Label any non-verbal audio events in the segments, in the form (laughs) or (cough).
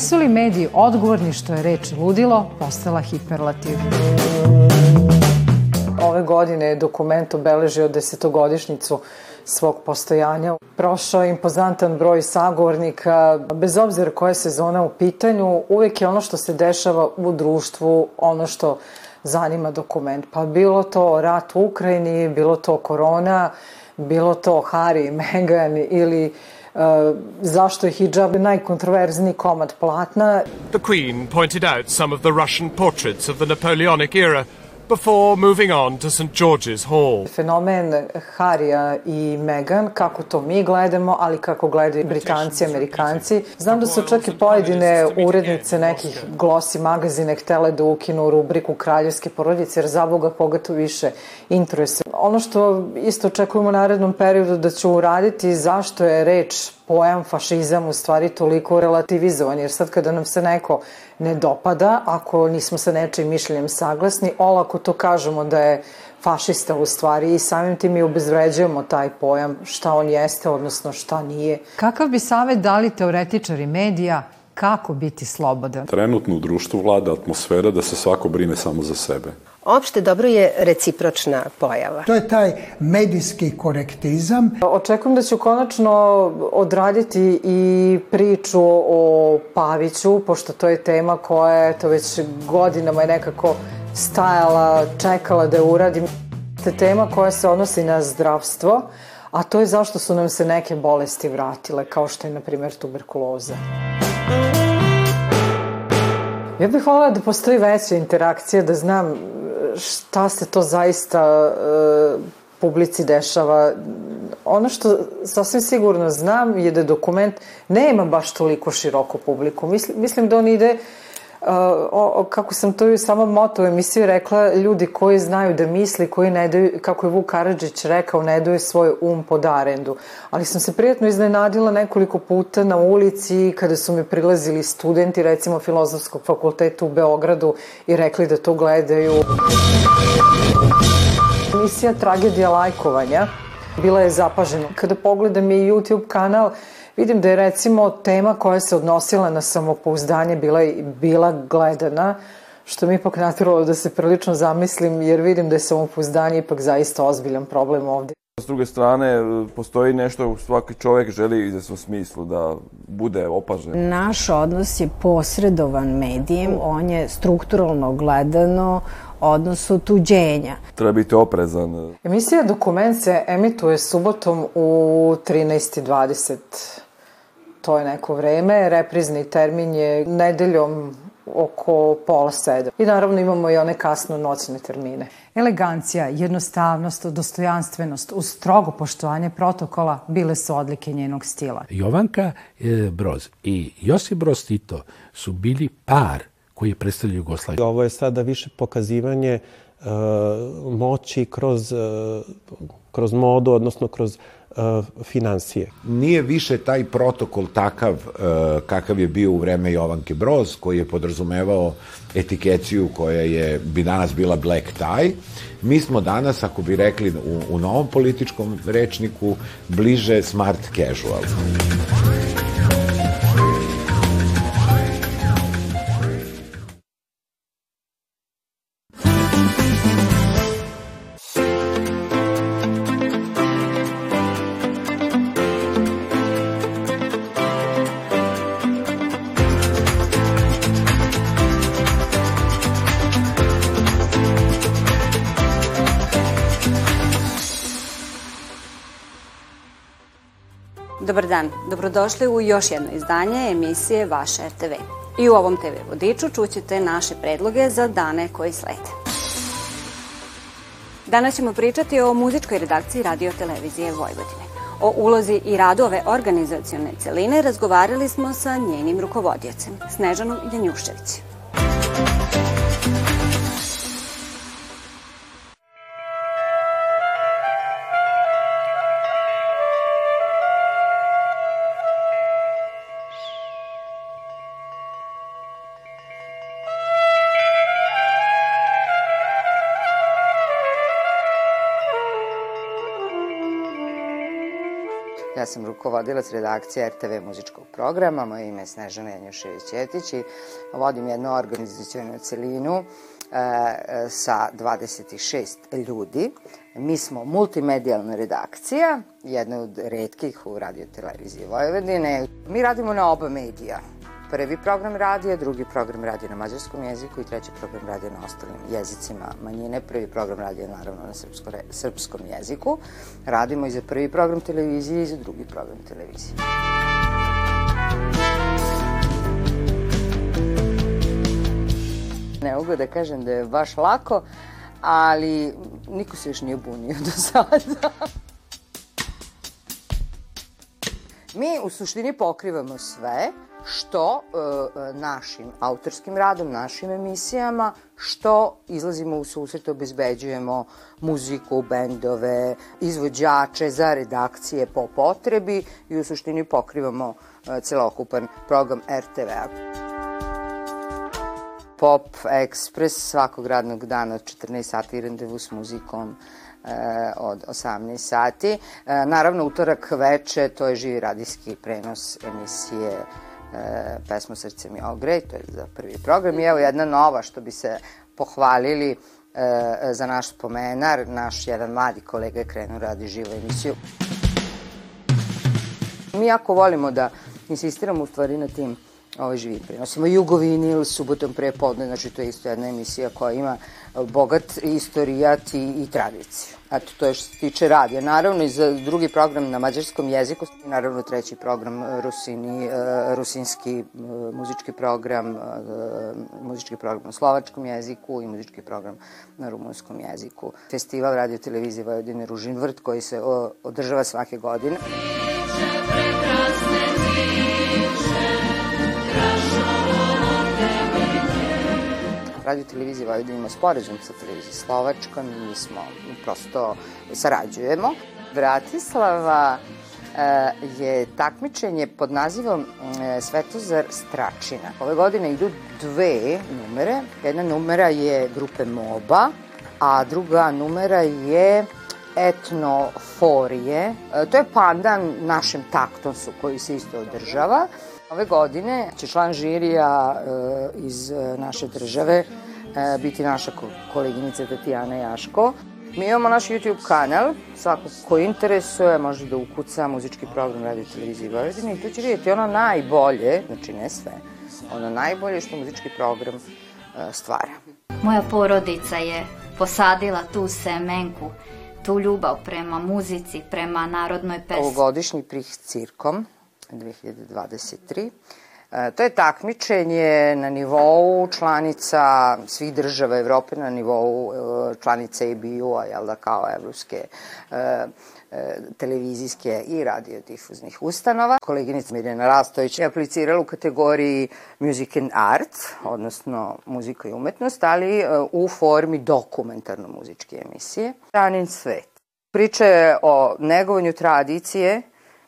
Jesu li mediji odgovorni što je reč ludilo postala hiperlativ? Ove godine je dokument obeležio desetogodišnjicu svog postojanja. Prošao je impozantan broj sagovornika, bez obzira koja je sezona u pitanju, uvek je ono što se dešava u društvu, ono što zanima dokument. Pa bilo to rat u Ukrajini, bilo to korona, bilo to Harry i Meghan ili uh, zašto je hijab najkontroverzniji komad platna. The Queen pointed out some of the Russian portraits of the Napoleonic era – before moving on to St. George's Hall. Fenomen Harija i Meghan, kako to mi gledamo, ali kako gledaju Britanci, Amerikanci. Znam da su čak i pojedine urednice nekih glosi magazine htele da ukinu rubriku kraljevske porodice, jer za Boga koga to više interesuje. Ono što isto očekujemo u narednom periodu da će uraditi zašto je reč pojam fašizam u stvari toliko relativizovan, jer sad kada nam se neko ne dopada, ako nismo sa nečim mišljenjem saglasni, olako to kažemo da je fašista u stvari i samim tim i obezvređujemo taj pojam šta on jeste, odnosno šta nije. Kakav bi savet dali teoretičari medija kako biti slobodan? Trenutno u društvu vlada atmosfera da se svako brine samo za sebe. Opšte dobro je recipročna pojava. To je taj medijski korektizam. Očekujem da ću konačno odraditi i priču o Paviću, pošto to je tema koja je to već godinama je nekako stajala, čekala da je uradim. To je tema koja se odnosi na zdravstvo, a to je zašto su nam se neke bolesti vratile, kao što je, na primjer, tuberkuloza. Ja bih volila da postoji veća interakcija, da znam šta se to zaista e, publici dešava. Ono što sasvim sigurno znam je da dokument nema baš toliko široko publiku. Mislim, mislim da on ide Uh, o, kako sam to i u samom motu emisiju rekla, ljudi koji znaju da misli, koji ne daju, kako je Vuk Karadžić rekao, ne daju svoj um pod arendu. Ali sam se prijatno iznenadila nekoliko puta na ulici kada su mi prilazili studenti, recimo Filozofskog fakulteta u Beogradu i rekli da to gledaju. Emisija Tragedija lajkovanja bila je zapažena. Kada pogledam i YouTube kanal, vidim da je recimo tema koja se odnosila na samopouzdanje bila, bila gledana, što mi ipak natiralo da se prilično zamislim, jer vidim da je samopouzdanje ipak zaista ozbiljan problem ovde. S druge strane, postoji nešto svaki čovek želi u smislu da bude opažen. Naš odnos je posredovan medijem, on je strukturalno gledano odnos otuđenja. Treba biti oprezan. Emisija Dokument se emituje subotom u 13.20 to je neko vreme, reprizni termin je nedeljom oko pola sedam. I naravno imamo i one kasno noćne termine. Elegancija, jednostavnost, dostojanstvenost uz strogo poštovanje protokola bile su odlike njenog stila. Jovanka e, Broz i Josip Broz Tito su bili par koji predstavljaju Jugoslaviju. Ovo je sada više pokazivanje uh, moći kroz, uh, kroz modu, odnosno kroz uh, financije. Nije više taj protokol takav uh, kakav je bio u vreme Jovanke Broz, koji je podrazumevao etikeciju koja je bi danas bila black tie. Mi smo danas, ako bi rekli u, u novom političkom rečniku, bliže smart casual. Dobar dan, dobrodošli u još jedno izdanje emisije Vaša RTV. I u ovom TV vodiču čućete naše predloge za dane koji slede. Danas ćemo pričati o muzičkoj redakciji radio televizije Vojvodine. O ulozi i radu ove organizacione celine razgovarali smo sa njenim rukovodiocem, Snežanom Janjuševićem. Ja sam rukovodilac redakcije RTV muzičkog programa, moje ime je Snežana Janjušević-Jetić i vodim jednu organizacijonu celinu e, sa 26 ljudi. Mi smo multimedijalna redakcija, jedna od redkih u radio televiziji Vojvodine. Mi radimo na oba medija prvi program radija, drugi program radija na mađarskom jeziku i treći program radija na ostalim jezicima manjine. Prvi program radija naravno na srpsko, srpskom jeziku. Radimo i za prvi program televizije i za drugi program televizije. Ne mogu da kažem da je baš lako, ali niko se još nije bunio do sada. Mi u suštini pokrivamo sve, što e, e, našim autorskim radom, našim emisijama, što izlazimo u susret, obezbeđujemo muziku, bendove, izvođače za redakcije po potrebi i u suštini pokrivamo e, celokupan program RTV-a. Pop Express svakog radnog dana od 14 sati randevu s muzikom od 18 sati. E, naravno, utorak veče, to je živi radijski prenos emisije e, pesmu Srce mi ogrej, to je za prvi program. I evo jedna nova što bi se pohvalili e, za naš spomenar, naš jedan mladi kolega je krenuo radi živu emisiju. Mi jako volimo da insistiramo u stvari na tim ovaj živi prenosimo Jugovinil subotom pre podne, znači to je isto jedna emisija koja ima bogat istorijat i, i tradiciju. Eto, to je što se tiče radija. Naravno, i za drugi program na mađarskom jeziku, naravno treći program e, Rusini, uh, rusinski muzički program, muzički program na slovačkom jeziku i muzički program na rumunskom jeziku. Festival radio televizije Vojvodine Ružin Vrt koji se održava svake godine. Priče radio televizije Vojvodina ima sporazum sa televizijom Slovačkom i mi smo, prosto sarađujemo. Bratislava e, je takmičenje pod nazivom e, Svetozar Stračina. Ove godine idu dve numere. Jedna numera je grupe MOBA, a druga numera je etnoforije. E, to je pandan našem taktonsu koji se isto održava. Ove godine će član žirija e, iz e, naše države e, biti naša koleginica Tatjana Jaško. Mi imamo naš YouTube kanal, svako ko interesuje može da ukuca muzički program radio televizije Vojvodine i tu će vidjeti ono najbolje, znači ne sve, ono najbolje što muzički program stvara. Moja porodica je posadila tu semenku, tu ljubav prema muzici, prema narodnoj pesmi. Ovogodišnji prih cirkom 2023. E, to je takmičenje na nivou članica svih država Evrope, na nivou e, članica EBU-a, jel da, kao evropske e, televizijske i radiodifuznih ustanova. Koleginica Mirjana Rastović je aplicirala u kategoriji Music and Art, odnosno muzika i umetnost, ali u formi dokumentarno-muzičke emisije. Ranin svet. Priča je o negovanju tradicije,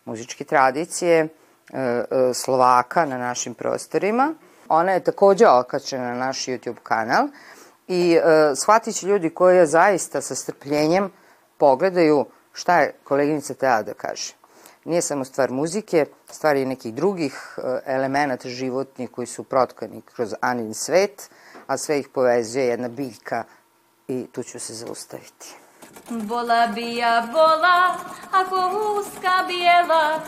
muzičke tradicije e, e, Slovaka na našim prostorima. Ona je takođe okačena na naš YouTube kanal i e, shvatit će ljudi koji je zaista sa strpljenjem pogledaju šta je koleginica Teja da kaže. Nije samo stvar muzike, stvar je nekih drugih elemenata životnih koji su protkani kroz Anin svet, a sve ih povezuje jedna biljka i tu ću se zaustaviti. Bola bi ja bola, ako huska bijela,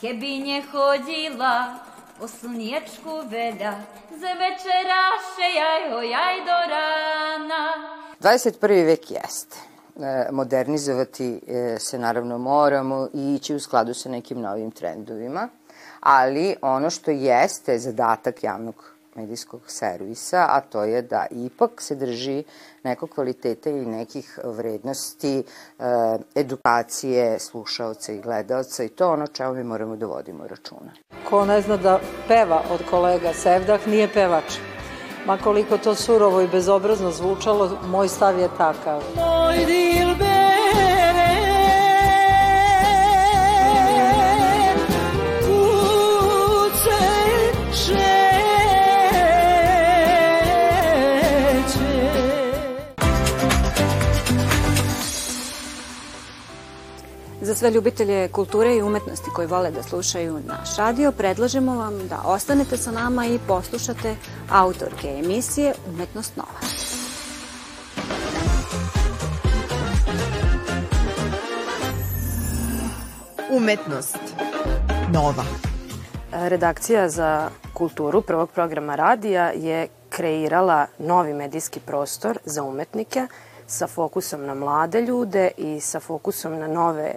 kebinje hodila, po slnječku velja, za večeraše jaj, jaj do rana. 21. vek jeste. E, modernizovati e, se naravno moramo i ići u skladu sa nekim novim trendovima, ali ono što jeste zadatak javnog medijskog servisa, a to je da ipak se drži nekog kvaliteta i nekih vrednosti e, edukacije slušaoca i gledalca i to ono čemu mi moramo da vodimo računa. Ko ne zna da peva od kolega Sevdah nije pevač. Ma koliko to surovo i bezobrazno zvučalo, moj stav je takav. Moj dilbe sve ljubitelje kulture i umetnosti koji vole da slušaju naš radio, predlažemo vam da ostanete sa nama i poslušate autorke emisije Umetnost Nova. Umetnost Nova. Redakcija za kulturu prvog programa radija je kreirala novi medijski prostor za umetnike sa fokusom na mlade ljude i sa fokusom na nove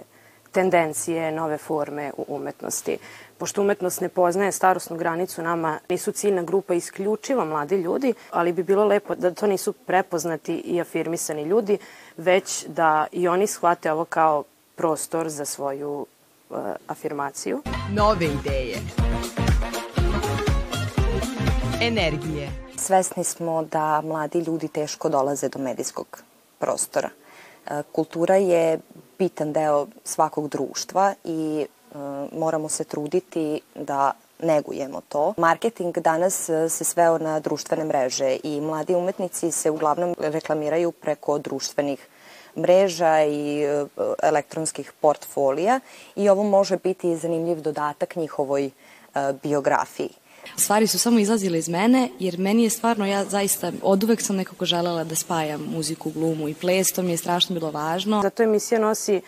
tendencije, nove forme u umetnosti. Pošto umetnost ne poznaje starostnu granicu, nama nisu ciljna grupa isključivo mladi ljudi, ali bi bilo lepo da to nisu prepoznati i afirmisani ljudi, već da i oni shvate ovo kao prostor za svoju uh, afirmaciju. Nove ideje. Energije. Svesni smo da mladi ljudi teško dolaze do medijskog prostora. E, kultura je bitan deo svakog društva i e, moramo se truditi da negujemo to. Marketing danas e, se sveo na društvene mreže i mladi umetnici se uglavnom reklamiraju preko društvenih mreža i elektronskih portfolija i ovo može biti zanimljiv dodatak njihovoj biografiji. Stvari su samo izlazile iz mene, jer meni je stvarno, ja zaista od uvek sam nekako želela da spajam muziku, glumu i ples, to mi je strašno bilo važno. Zato emisija nosi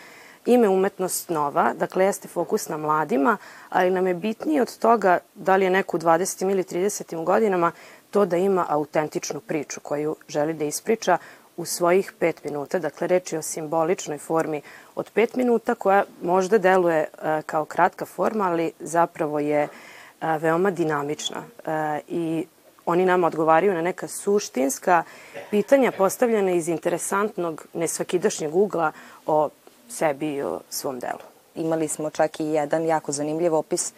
ime Umetnost Nova, dakle jeste fokus na mladima, ali nam je bitnije od toga da li je neko u 20. ili 30. godinama to da ima autentičnu priču koju želi da ispriča u svojih pet minuta. Dakle, reč je o simboličnoj formi od pet minuta koja možda deluje uh, kao kratka forma, ali zapravo je uh, veoma dinamična i oni nama odgovaraju na neka suštinska pitanja postavljena iz interesantnog, nesvakidašnjeg ugla o sebi i o svom delu. Imali smo čak i jedan jako zanimljiv opis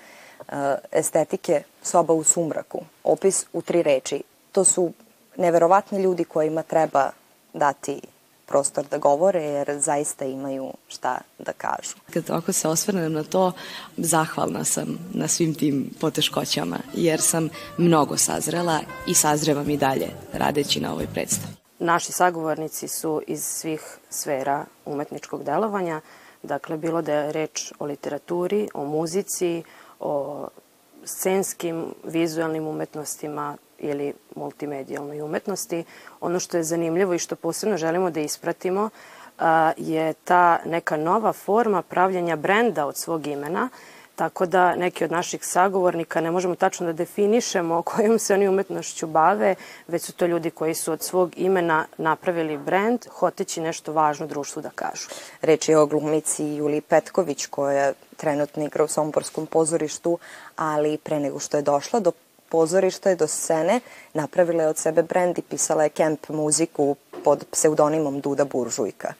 estetike soba u sumraku. Opis u tri reči. To su neverovatni ljudi kojima treba dati prostor da govore jer zaista imaju šta da kažu. Kad ako se osvrnem na to, zahvalna sam na svim tim poteškoćama jer sam mnogo sazrela i sazrevam i dalje radeći na ovoj predstavi. Naši sagovornici su iz svih sfera umetničkog delovanja, dakle bilo da je reč o literaturi, o muzici, o scenskim, vizualnim umetnostima, ili multimedijalnoj umetnosti. Ono što je zanimljivo i što posebno želimo da ispratimo je ta neka nova forma pravljanja brenda od svog imena, tako da neki od naših sagovornika ne možemo tačno da definišemo (laughs) kojom se oni umetnošću bave, već su to ljudi koji su od svog imena napravili brend, hoteći nešto važno društvu da kažu. Reč je o glumici Juliji Petković koja trenutno igra u Somborskom pozorištu, ali pre nego što je došla do pozorišta je do scene, napravila je od sebe brend i pisala je kemp muziku pod pseudonimom Duda Buržujka.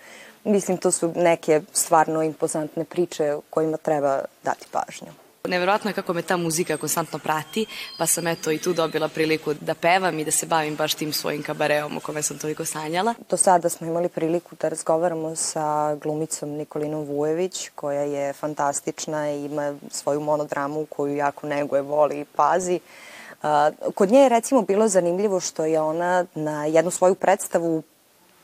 Mislim, to su neke stvarno impozantne priče kojima treba dati pažnju. Neverovatno je kako me ta muzika konstantno prati, pa sam eto i tu dobila priliku da pevam i da se bavim baš tim svojim kabareom o kome sam toliko sanjala. Do sada smo imali priliku da razgovaramo sa glumicom Nikolinom Vujević, koja je fantastična i ima svoju monodramu koju jako neguje, voli i pazi. Kod nje je recimo bilo zanimljivo što je ona na jednu svoju predstavu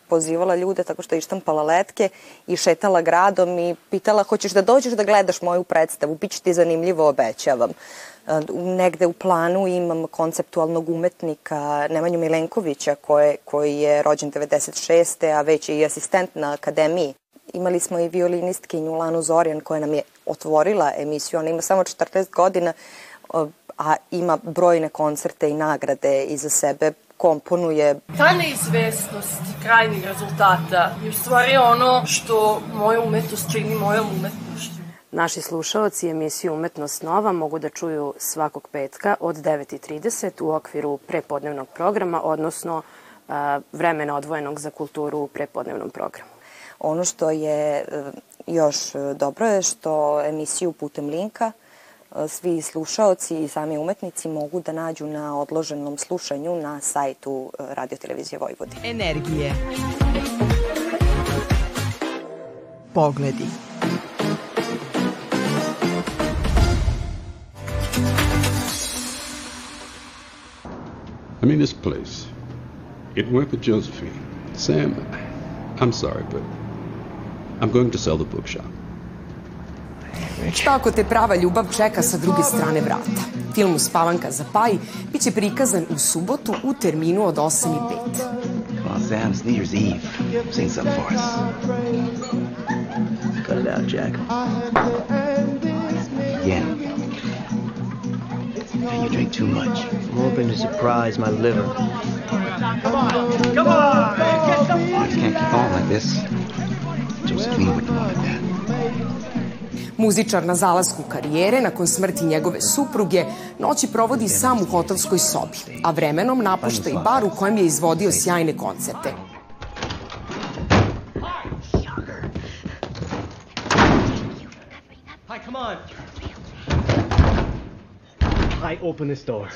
pozivala ljude tako što je ištampala letke i šetala gradom i pitala hoćeš da dođeš da gledaš moju predstavu, bit će ti zanimljivo, obećavam. Negde u planu imam konceptualnog umetnika Nemanju Milenkovića koje, koji je rođen 96. a već je i asistent na akademiji. Imali smo i violinistkinju Lanu Zorjan koja nam je otvorila emisiju, ona ima samo 40 godina, a ima brojne koncerte i nagrade iza sebe, komponuje. Ta neizvestnost krajnih rezultata je u stvari ono što moja umetnost čini mojom umetnošću. Naši slušalci emisiju Umetnost Nova mogu da čuju svakog petka od 9.30 u okviru prepodnevnog programa, odnosno vremena odvojenog za kulturu u prepodnevnom programu. Ono što je e, još dobro je što emisiju putem linka – svi slušaoci i sami umetnici mogu da nađu na odloženom slušanju na sajtu e, Radio Televizije Vojvodine. Energije. Pogledi. I mean, this place, it worked with Josephine. Sam, I'm sorry, but I'm going to sell the bookshop. Šta ako te prava ljubav čeka sa druge strane vrata? Film Spavanka za paj biće prikazan u subotu u terminu od 8 i 5. Come on, Sam, it's New Year's Eve. Sing something for us. Cut it out, Jack. Again. Man, you drink too much. I'm hoping to surprise my liver. Come on! Come on! Get the fuck You can't keep on like this. Josephine wouldn't want it, Dad. Muzičar na zalasku karijere, nakon smrti njegove supruge, noći provodi sam u hotelskoj sobi, a vremenom napušta i bar u kojem je izvodio sjajne koncerte. Hi, come on. I open this door.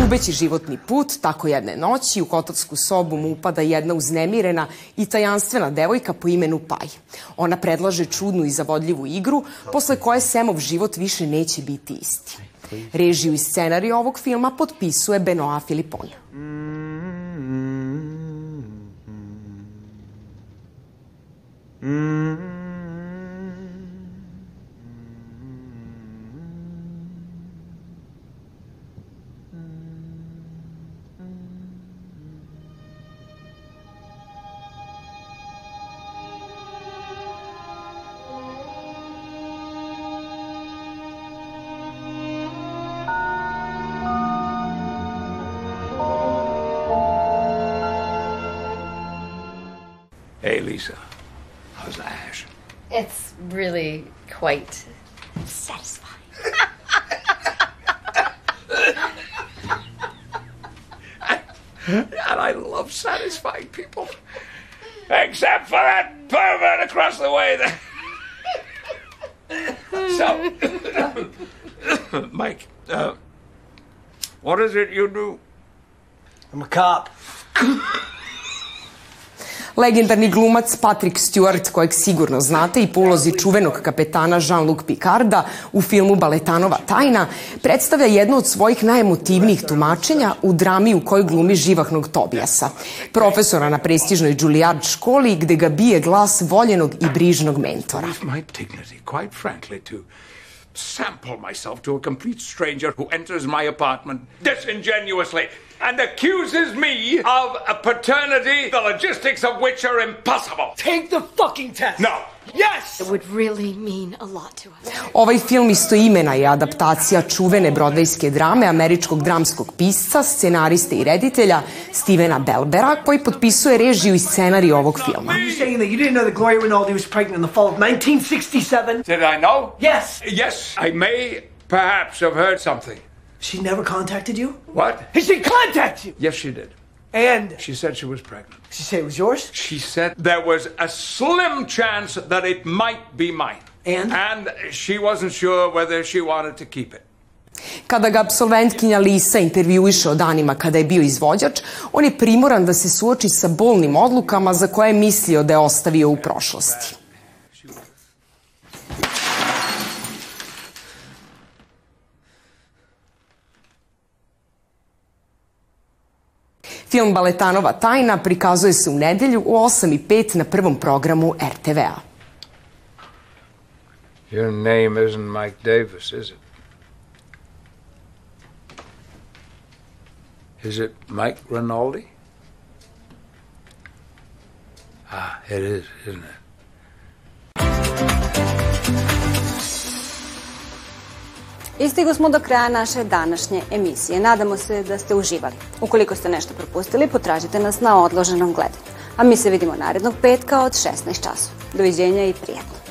Gubeći životni put, tako jedne noći, u hotelsku sobu mu upada jedna uznemirena i tajanstvena devojka po imenu Paj. Ona predlaže čudnu i zavodljivu igru, posle koje Semov život više neće biti isti. Režiju i scenariju ovog filma potpisuje Benoa Filipon. Hey, Lisa. How's Ash? It's really quite satisfying. And I love satisfying people. Except for that pervert across the way there. so, (coughs) Mike, uh, what is it you do? I'm a cop. (coughs) Legendarni glumac Patrick Stewart, kojeg sigurno znate i po ulozi čuvenog kapetana Jean-Luc Picarda u filmu Baletanova tajna, predstavlja jedno od svojih najemotivnijih tumačenja u drami u kojoj glumi živahnog Tobijasa, profesora na prestižnoj Juilliard školi gde ga bije glas voljenog i brižnog mentora. Leave my dignity, quite frankly, to sample myself to a complete stranger who enters my apartment disingenuously and accuses me of a paternity, the logistics of which are impossible. Take the fucking test. No. Yes! It would really mean a lot to us. Ovaj film istoimena je adaptacija čuvene brodvejske drame američkog dramskog pisca, scenariste i reditelja Stevena Belbera, koji potpisuje režiju i scenarij ovog filma. Are you saying that you didn't know that Gloria Rinaldi was pregnant in the fall of 1967? Did I know? Yes. Yes, I may perhaps have heard something. She never contacted you? What? Did she contact you? Yes, she did. And She said she was pregnant. she said it was yours? She said there was a slim chance that it might be mine. And? And she wasn't sure whether she wanted to keep it. Kada ga absolventkinja Lisa intervjuiše o danima kada je bio izvođač, on je primoran da se suoči sa bolnim odlukama za koje je mislio da je ostavio u prošlosti. Film Baletanova tajna prikazuje se u nedelju u 8 i 5 na prvom programu RTV-a. Your name isn't Mike Davis, is it? Is it Mike Rinaldi? Ah, it is, isn't it? Istigo smo do kraja naše današnje emisije. Nadamo se da ste uživali. Ukoliko ste nešto propustili, potražite nas na odloženom gledanju. A mi se vidimo narednog petka od 16 časova. Doviđenja i prijatno.